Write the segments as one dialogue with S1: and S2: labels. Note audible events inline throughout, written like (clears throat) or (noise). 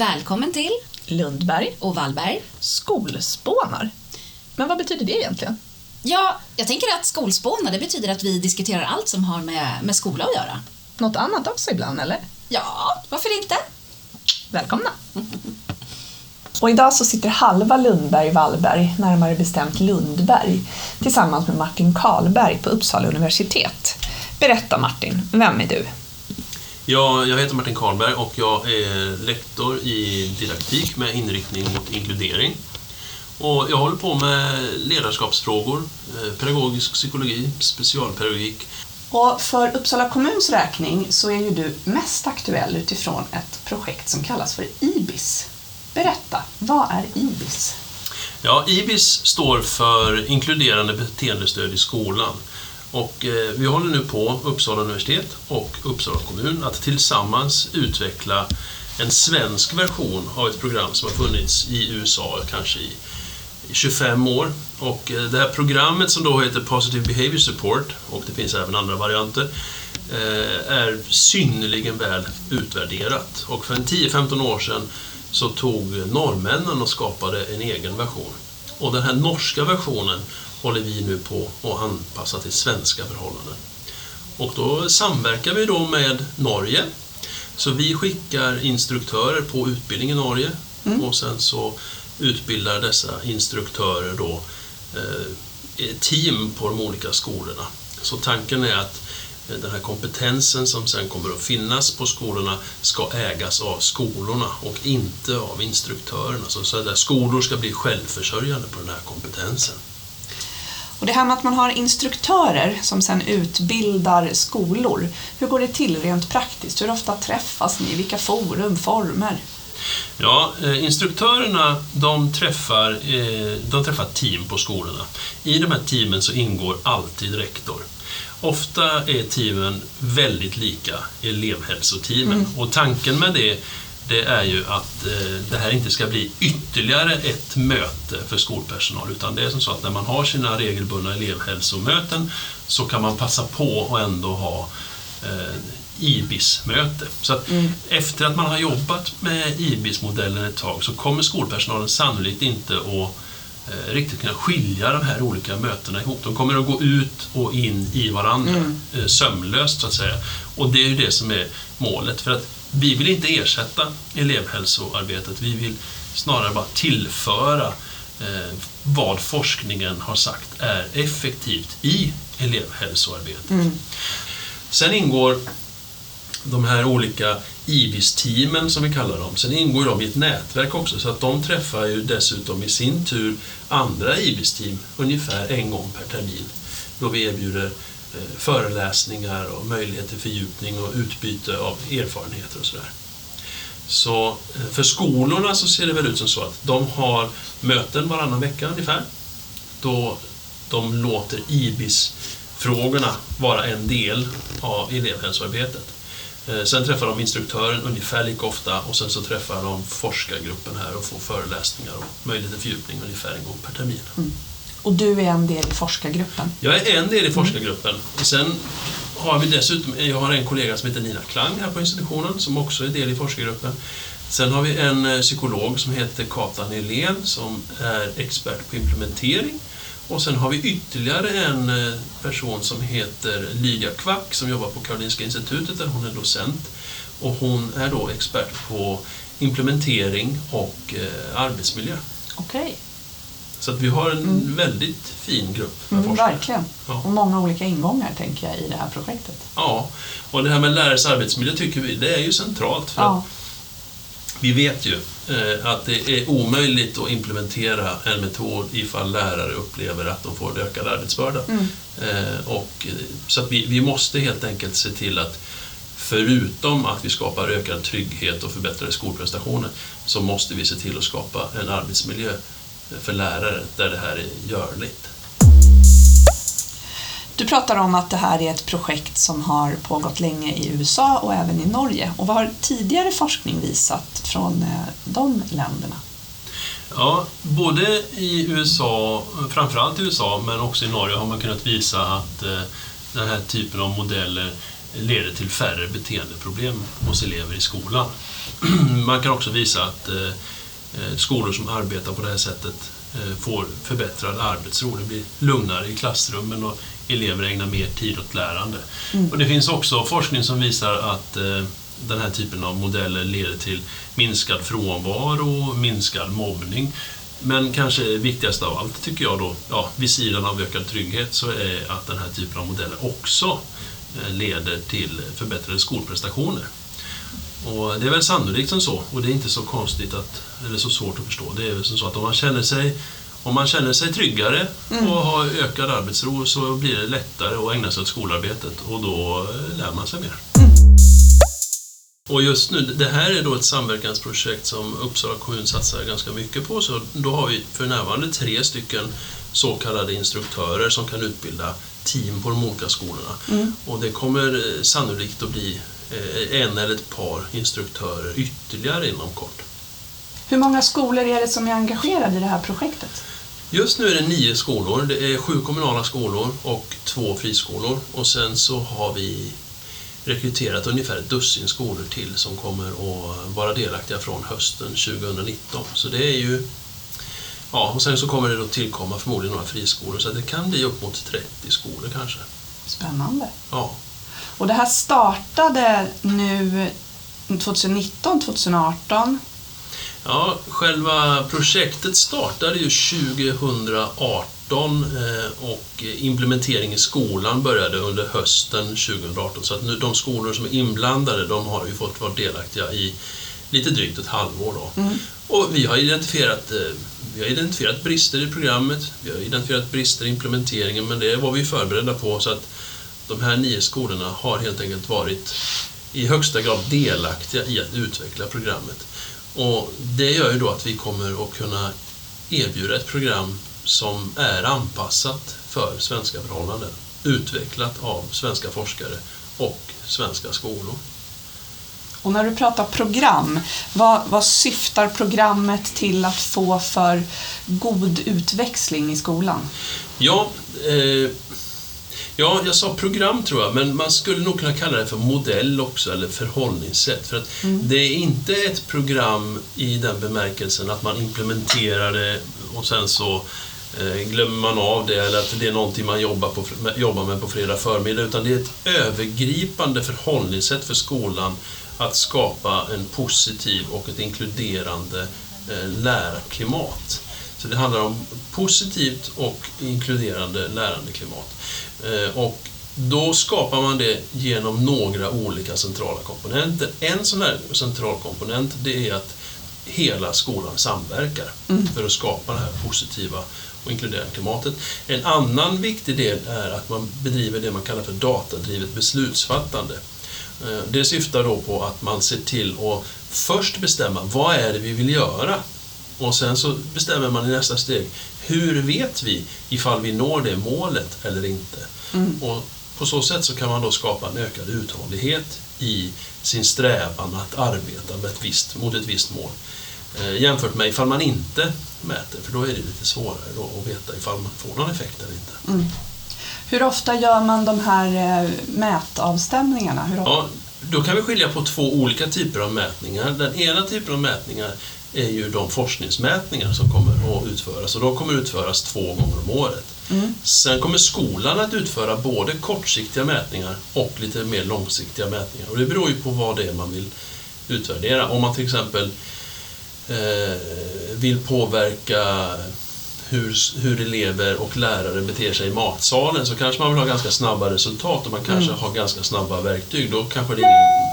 S1: Välkommen till
S2: Lundberg,
S1: och Wallberg.
S2: skolspånar. Men vad betyder det egentligen?
S1: Ja, jag tänker att skolspåna, det betyder att vi diskuterar allt som har med, med skola att göra.
S2: Något annat också ibland, eller?
S1: Ja, varför inte?
S2: Välkomna! Och idag så sitter halva Lundberg Wallberg, närmare bestämt Lundberg, tillsammans med Martin Karlberg på Uppsala universitet. Berätta Martin, vem är du?
S3: Ja, jag heter Martin Karlberg och jag är lektor i didaktik med inriktning mot inkludering. Och jag håller på med ledarskapsfrågor, eh, pedagogisk psykologi, specialpedagogik.
S2: Och för Uppsala kommuns räkning så är ju du mest aktuell utifrån ett projekt som kallas för IBIS. Berätta, vad är IBIS?
S3: Ja, IBIS står för inkluderande beteendestöd i skolan. Och eh, vi håller nu på, Uppsala universitet och Uppsala kommun, att tillsammans utveckla en svensk version av ett program som har funnits i USA kanske i 25 år. Och eh, det här programmet som då heter Positive Behavior Support, och det finns även andra varianter, eh, är synnerligen väl utvärderat. Och för en 10-15 år sedan så tog norrmännen och skapade en egen version. Och den här norska versionen håller vi nu på att anpassa till svenska förhållanden. Och då samverkar vi då med Norge. Så vi skickar instruktörer på utbildning i Norge och sen så utbildar dessa instruktörer då eh, team på de olika skolorna. Så tanken är att den här kompetensen som sen kommer att finnas på skolorna ska ägas av skolorna och inte av instruktörerna. Så, så skolor ska bli självförsörjande på den här kompetensen.
S2: Och det här med att man har instruktörer som sedan utbildar skolor, hur går det till rent praktiskt? Hur ofta träffas ni? Vilka forum, former?
S3: Ja, eh, instruktörerna de träffar, eh, de träffar team på skolorna. I de här teamen så ingår alltid rektor. Ofta är teamen väldigt lika elevhälsoteamen och tanken med det det är ju att eh, det här inte ska bli ytterligare ett möte för skolpersonal utan det är som så att när man har sina regelbundna elevhälsomöten så kan man passa på att ändå ha eh, IBIS-möte. Så att efter att man har jobbat med IBIS-modellen ett tag så kommer skolpersonalen sannolikt inte att eh, riktigt kunna skilja de här olika mötena ihop. De kommer att gå ut och in i varandra eh, sömlöst så att säga. Och det är ju det som är målet. För att vi vill inte ersätta elevhälsoarbetet, vi vill snarare bara tillföra eh, vad forskningen har sagt är effektivt i elevhälsoarbetet. Sen ingår de här olika IBIS-teamen som vi kallar dem, sen ingår de i ett nätverk också så att de träffar ju dessutom i sin tur andra IBIS-team ungefär en gång per termin. Då vi erbjuder Eh, föreläsningar och möjlighet till fördjupning och utbyte av erfarenheter och sådär. Så eh, för skolorna så ser det väl ut som så att de har möten varannan vecka ungefär. Då de låter IBIS-frågorna vara en del av elevhälsoarbetet. Eh, sen träffar de instruktören ungefär lika ofta och sen så träffar de forskargruppen här och får föreläsningar och möjlighet till fördjupning ungefär en gång per termin. Mm.
S2: Och du är en del i forskargruppen.
S3: Jag är en del i forskargruppen. Sen har vi dessutom, jag har en kollega som heter Nina Klang här på institutionen som också är del i forskargruppen. Sen har vi en eh, psykolog som heter Kata Nylén som är expert på implementering. Och sen har vi ytterligare en eh, person som heter Lydia Kvack som jobbar på Karolinska institutet där hon är docent. Och hon är då expert på implementering och eh, arbetsmiljö.
S2: Okej,
S3: Så att vi har en väldigt fin grupp med
S2: mm,
S3: forskare.
S2: verkligen.
S3: Ja.
S2: Och många olika ingångar tänker jag i det här projektet.
S3: Ja, och det här med lärares arbetsmiljö tycker vi, det är ju centralt. För
S2: Ja.
S3: vi vet ju eh, att det är omöjligt att implementera en metod ifall lärare upplever att de får en ökad arbetsbörda.
S2: Mm.
S3: Eh, och, eh, så vi, vi måste helt enkelt se till att förutom att vi skapar ökad trygghet och förbättrade skolprestationer så måste vi se till att skapa en arbetsmiljö för lärare där det här är görligt.
S2: Du pratar om att det här är ett projekt som har pågått länge i USA och även i Norge. Och vad har tidigare forskning visat från eh, de länderna?
S3: Ja, både i USA, framförallt i USA, men också i Norge har man kunnat visa att eh, den här typen av modeller leder till färre beteendeproblem hos elever i skolan. (clears throat) Man kan också visa att eh, eh, skolor som arbetar på det här sättet eh, får förbättrad arbetsro. Det blir lugnare i klassrummen och elever ägnar mer tid åt lärande. Och det finns också forskning som visar att den här typen av modeller leder till minskad frånvaro, minskad mobbning. Men kanske viktigast av allt tycker jag då, ja, vid sidan av ökad trygghet, så är att den här typen av modeller också leder till förbättrade skolprestationer. Och det är väl sannolikt som så och det är inte så konstigt att, eller så svårt att förstå. Det är väl som så att om man känner sig, om man känner sig tryggare mm. och har ökad arbetsro så blir det lättare att ägna sig åt skolarbetet och då lär man sig mer. Mm. Och just nu, det här är då ett samverkansprojekt som Uppsala kommun satsar ganska mycket på. Så då har vi för närvarande tre stycken så kallade instruktörer som kan utbilda team på de olika skolorna. Mm. Och det kommer sannolikt att bli Eh, en eller ett par instruktörer ytterligare inom kort.
S2: Hur många skolor är det som är engagerade i det här projektet?
S3: Just nu är det nio skolor. Det är sju kommunala skolor och två friskolor. Och sen så har vi rekryterat ungefär ett dussin skolor till som kommer att vara delaktiga från hösten 2019. Så det är ju... Ja, och sen så kommer det då tillkomma förmodligen några friskolor så det kan bli upp mot 30 skolor kanske.
S2: Spännande.
S3: Ja.
S2: Och det här startade nu 2019, 2018?
S3: Ja, själva projektet startade ju 2018 eh, och implementering i skolan började under hösten 2018. Så att nu, de skolor som är inblandade de har ju fått vara delaktiga i lite drygt ett halvår. Då. Mm. Och vi har, identifierat, eh, vi har identifierat brister i programmet, vi har identifierat brister i implementeringen men det var vi förberedda på. så att de här nio skolorna har helt enkelt varit i högsta grad delaktiga i att utveckla programmet. Och det gör ju då att vi kommer att kunna erbjuda ett program som är anpassat för svenska förhållanden, utvecklat av svenska forskare och svenska skolor.
S2: Och när du pratar program, vad, vad syftar programmet till att få för god utväxling i skolan?
S3: Ja, eh, Ja, jag sa program tror jag, men man skulle nog kunna kalla det för modell också, eller förhållningssätt. För att mm. det är inte ett program i den bemärkelsen att man implementerar det och sen så eh, glömmer man av det eller att det är någonting man jobbar, på, jobbar med på fredag förmiddag, utan det är ett övergripande förhållningssätt för skolan att skapa en positiv och ett inkluderande eh, lärarklimat. Så det handlar om positivt och inkluderande lärandeklimat. Eh, och då skapar man det genom några olika centrala komponenter. En sån här central komponent det är att hela skolan samverkar mm. för att skapa det här positiva och inkluderande klimatet. En annan viktig del är att man bedriver det man kallar för datadrivet beslutsfattande. Eh, det syftar då på att man ser till att först bestämma vad är det vi vill göra och sen så bestämmer man i nästa steg, hur vet vi ifall vi når det målet eller inte? Mm. Och på så sätt så kan man då skapa en ökad uthållighet i sin strävan att arbeta med ett visst, mot ett visst mål. Eh, jämfört med ifall man inte mäter, för då är det lite svårare då att veta ifall man får någon effekt eller inte. Mm.
S2: Hur ofta gör man de här eh, mätavstämningarna?
S3: Ja, då kan vi skilja på två olika typer av mätningar. Den ena typen av mätningar är ju de forskningsmätningar som kommer att utföras och de kommer att utföras två gånger om året. Mm. Sen kommer skolan att utföra både kortsiktiga mätningar och lite mer långsiktiga mätningar och det beror ju på vad det är man vill utvärdera. Om man till exempel eh, vill påverka hur, hur elever och lärare beter sig i matsalen så kanske man vill ha ganska snabba resultat och man kanske mm. har ganska snabba verktyg. Då kanske, det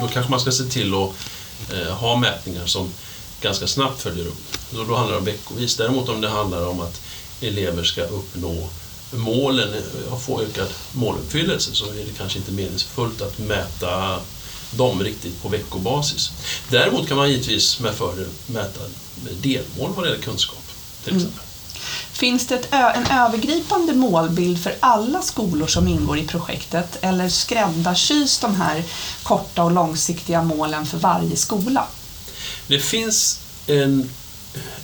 S3: då kanske man ska se till att eh, ha mätningar som ganska snabbt följer upp. Då, då handlar det om veckovis. Däremot om det handlar om att elever ska uppnå målen och få ökad måluppfyllelse så är det kanske inte meningsfullt att mäta dem riktigt på veckobasis. Däremot kan man givetvis med fördel mäta delmål vad det gäller kunskap. Till mm. exempel.
S2: Mm. Finns det en övergripande målbild för alla skolor som ingår i projektet eller skräddarsys de här korta och långsiktiga målen för varje skola?
S3: Det finns en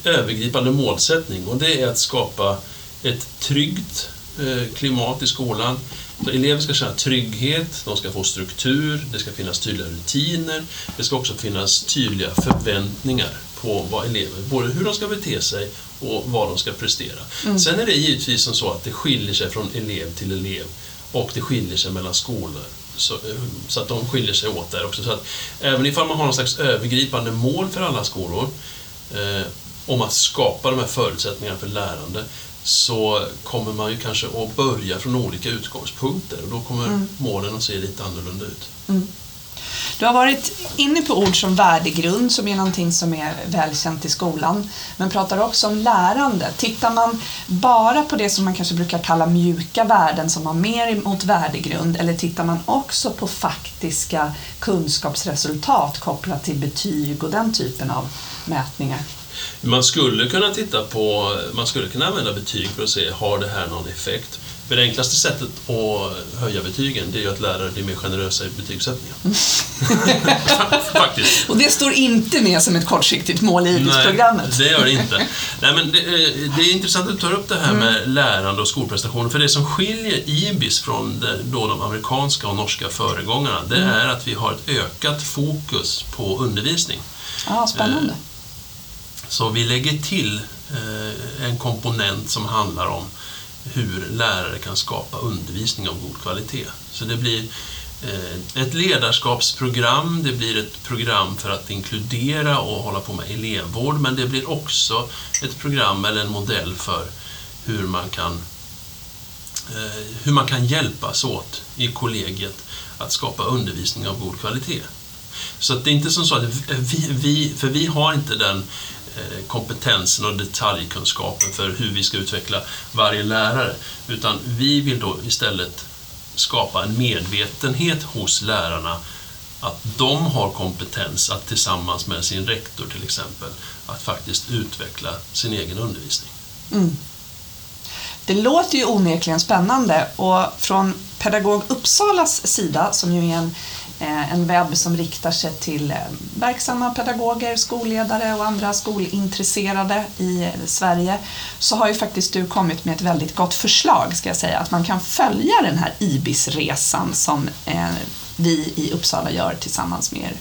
S3: övergripande målsättning och det är att skapa ett tryggt eh, klimat i skolan, Så elever ska känna trygghet, de ska få struktur, det ska finnas tydliga rutiner, det ska också finnas tydliga förväntningar på vad elever, både hur de ska bete sig och vad de ska prestera. Mm. Sen är det givetvis som så att det skiljer sig från elev till elev och det skiljer sig mellan skolor. Så, så, att de skiljer sig åt där också. Så att även ifall man har någon slags övergripande mål för alla skolor eh, om att skapa de här förutsättningarna för lärande så kommer man ju kanske att börja från olika utgångspunkter och då kommer mm. målen att se lite annorlunda ut. Mm.
S2: Du har varit inne på ord som värdegrund som är någonting som är välkänt i skolan, men pratar också om lärande. Tittar man bara på det som man kanske brukar kalla mjuka värden som har mer emot värdegrund, eller tittar man också på faktiska kunskapsresultat kopplat till betyg och den typen av mätningar?
S3: Man skulle kunna titta på, man skulle kunna använda betyg för att se, har det här någon effekt? För det enklaste sättet att höja betygen det är ju att lärare blir mer generösa i betygssättningen. (laughs)
S2: Faktiskt. Och det står inte med som ett kortsiktigt mål i IBIS-programmet.
S3: Nej, det gör det inte. Nej, men det, det, är intressant att du tar upp det här mm. med lärande och skolprestationer. För det som skiljer IBIS från det, då de amerikanska och norska föregångarna, det mm. är att vi har ett ökat fokus på undervisning.
S2: Ja, spännande. Eh,
S3: så vi lägger till eh, en komponent som handlar om hur lärare kan skapa undervisning av god kvalitet. Så det blir eh, ett ledarskapsprogram, det blir ett program för att inkludera och hålla på med elevvård, men det blir också ett program eller en modell för hur man kan, eh, hur man kan hjälpas åt i kollegiet att skapa undervisning av god kvalitet. Så det är inte som så att vi, vi, för vi har inte den Eh, kompetensen och detaljkunskapen för hur vi ska utveckla varje lärare. Utan vi vill då istället skapa en medvetenhet hos lärarna att de har kompetens att tillsammans med sin rektor till exempel att faktiskt utveckla sin egen undervisning. Mm.
S2: Det låter ju onekligen spännande och från Pedagog Uppsalas sida, som ju är en en webb som riktar sig till eh, verksamma pedagoger, skolledare och andra skolintresserade i Sverige så har ju faktiskt du kommit med ett väldigt gott förslag ska jag säga, att man kan följa den här IBIS-resan som eh, vi i Uppsala gör tillsammans med er.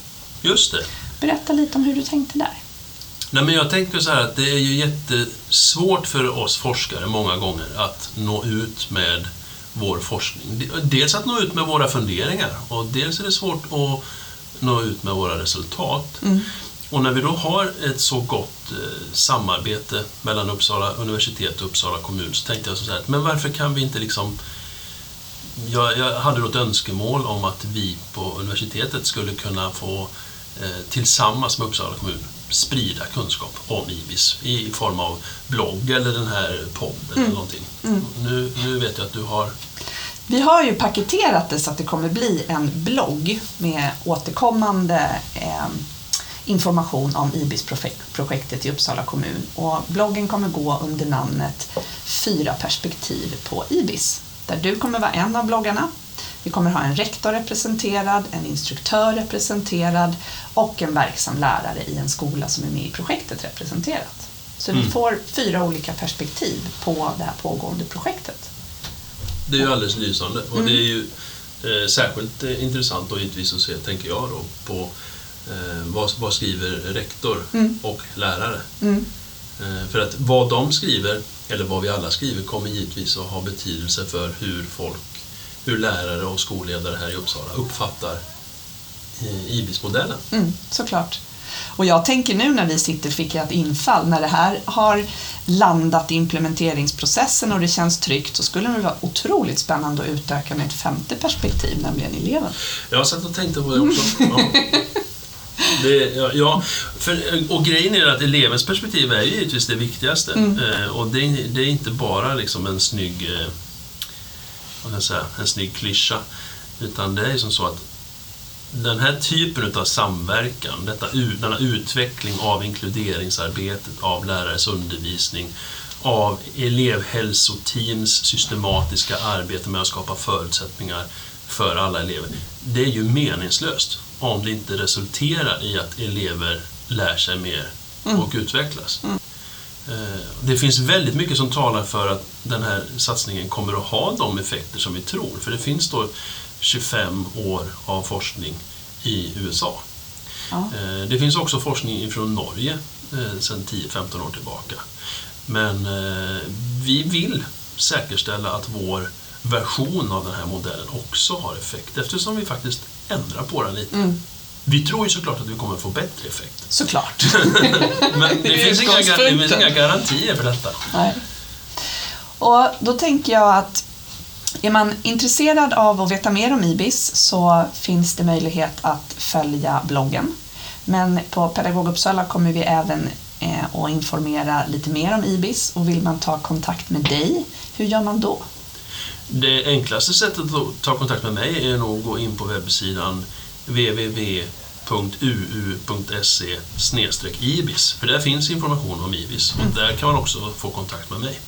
S3: Just det.
S2: Berätta lite om hur du tänkte där.
S3: Nej, men jag tänker så här att det är ju jättesvårt för oss forskare många gånger att nå ut med vår forskning. Dels att nå ut med våra funderingar och dels är det svårt att nå ut med våra resultat. Mm. Och när vi då har ett så gott eh, samarbete mellan Uppsala universitet och Uppsala kommun så tänkte jag så här, men varför kan vi inte liksom jag, jag hade då ett önskemål om att vi på universitetet skulle kunna få eh, tillsammans med Uppsala kommun sprida kunskap om IBIS i form av blogg eller den här podden mm. eller någonting. Mm. Nu, nu vet jag att du har
S2: vi har ju paketerat det så att det kommer bli en blogg med återkommande eh, information om IBIS-projektet i Uppsala kommun. Och bloggen kommer gå under namnet Fyra perspektiv på IBIS, där du kommer vara en av bloggarna. Vi kommer ha en rektor representerad, en instruktör representerad och en verksam lärare i en skola som är med i projektet representerat. Så mm. vi får fyra olika perspektiv på det här pågående projektet.
S3: Det är ju alldeles lysande och det är ju eh, särskilt eh, intressant och givetvis att se, tänker jag då, på eh, vad, vad skriver rektor mm. och lärare. Mm. Eh, för att vad de skriver, eller vad vi alla skriver, kommer givetvis att ha betydelse för hur folk, hur lärare och skolledare här i Uppsala uppfattar eh, IBIS-modellen.
S2: Mm, såklart. Och jag tänker nu när vi sitter fick jag ett infall, när det här har landat i implementeringsprocessen och det känns tryggt så skulle det vara otroligt spännande att utöka med ett femte perspektiv, nämligen eleven.
S3: Jag har satt och tänkt på det också. Ja. (laughs) Det, ja, för, och grejen är att elevens perspektiv är ju givetvis det viktigaste. Mm. Eh, och det, det, är inte bara liksom en snygg, eh, vad kan jag säga, en snygg klyscha. Utan det är som så att den här typen av samverkan, detta, denna utveckling av inkluderingsarbetet, av lärares undervisning, av elevhälsoteams systematiska arbete med att skapa förutsättningar för alla elever. Det är ju meningslöst om det inte resulterar i att elever lär sig mer mm. och utvecklas. Mm. Eh, det finns väldigt mycket som talar för att den här satsningen kommer att ha de effekter som vi tror. För det finns då 25 år av forskning i USA.
S2: Ja.
S3: Eh, Det finns också forskning från Norge eh, sedan 10-15 år tillbaka. Men vi vill säkerställa att vår version av den här modellen också har effekt eftersom vi faktiskt ändrar på den lite.
S2: Mm.
S3: Vi tror ju såklart att vi kommer få bättre effekt.
S2: Såklart. (laughs)
S3: Men det finns, inga, det finns inga garantier för detta.
S2: Nej. Och då tänker jag att är man intresserad av att veta mer om IBIS så finns det möjlighet att följa bloggen. Men på Pedagog Uppsala kommer vi även eh, att informera lite mer om IBIS och vill man ta kontakt med dig, hur gör man då?
S3: Det enklaste sättet att ta kontakt med mig är nog att gå in på webbsidan www.uu.se ibis. För där finns information om IBIS och där kan man också få kontakt med mig.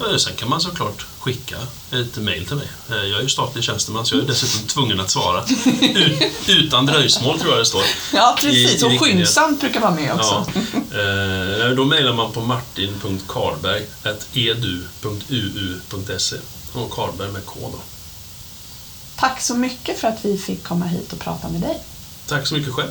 S3: Eh, Sen kan man såklart skicka ett mejl till mig. Eh, Jag är ju statlig tjänsteman så jag är dessutom tvungen att svara. Ut- Utan dröjsmål tror jag det står.
S2: Ja,
S3: i
S2: precis. Och skyndsamt brukar vara med också.
S3: Ja. Eh, Då mejlar man på martin.karlberg.edu.uu.se och Karlberg med K då.
S2: Tack så mycket för att vi fick komma hit och prata med dig.
S3: Tack så mycket själv.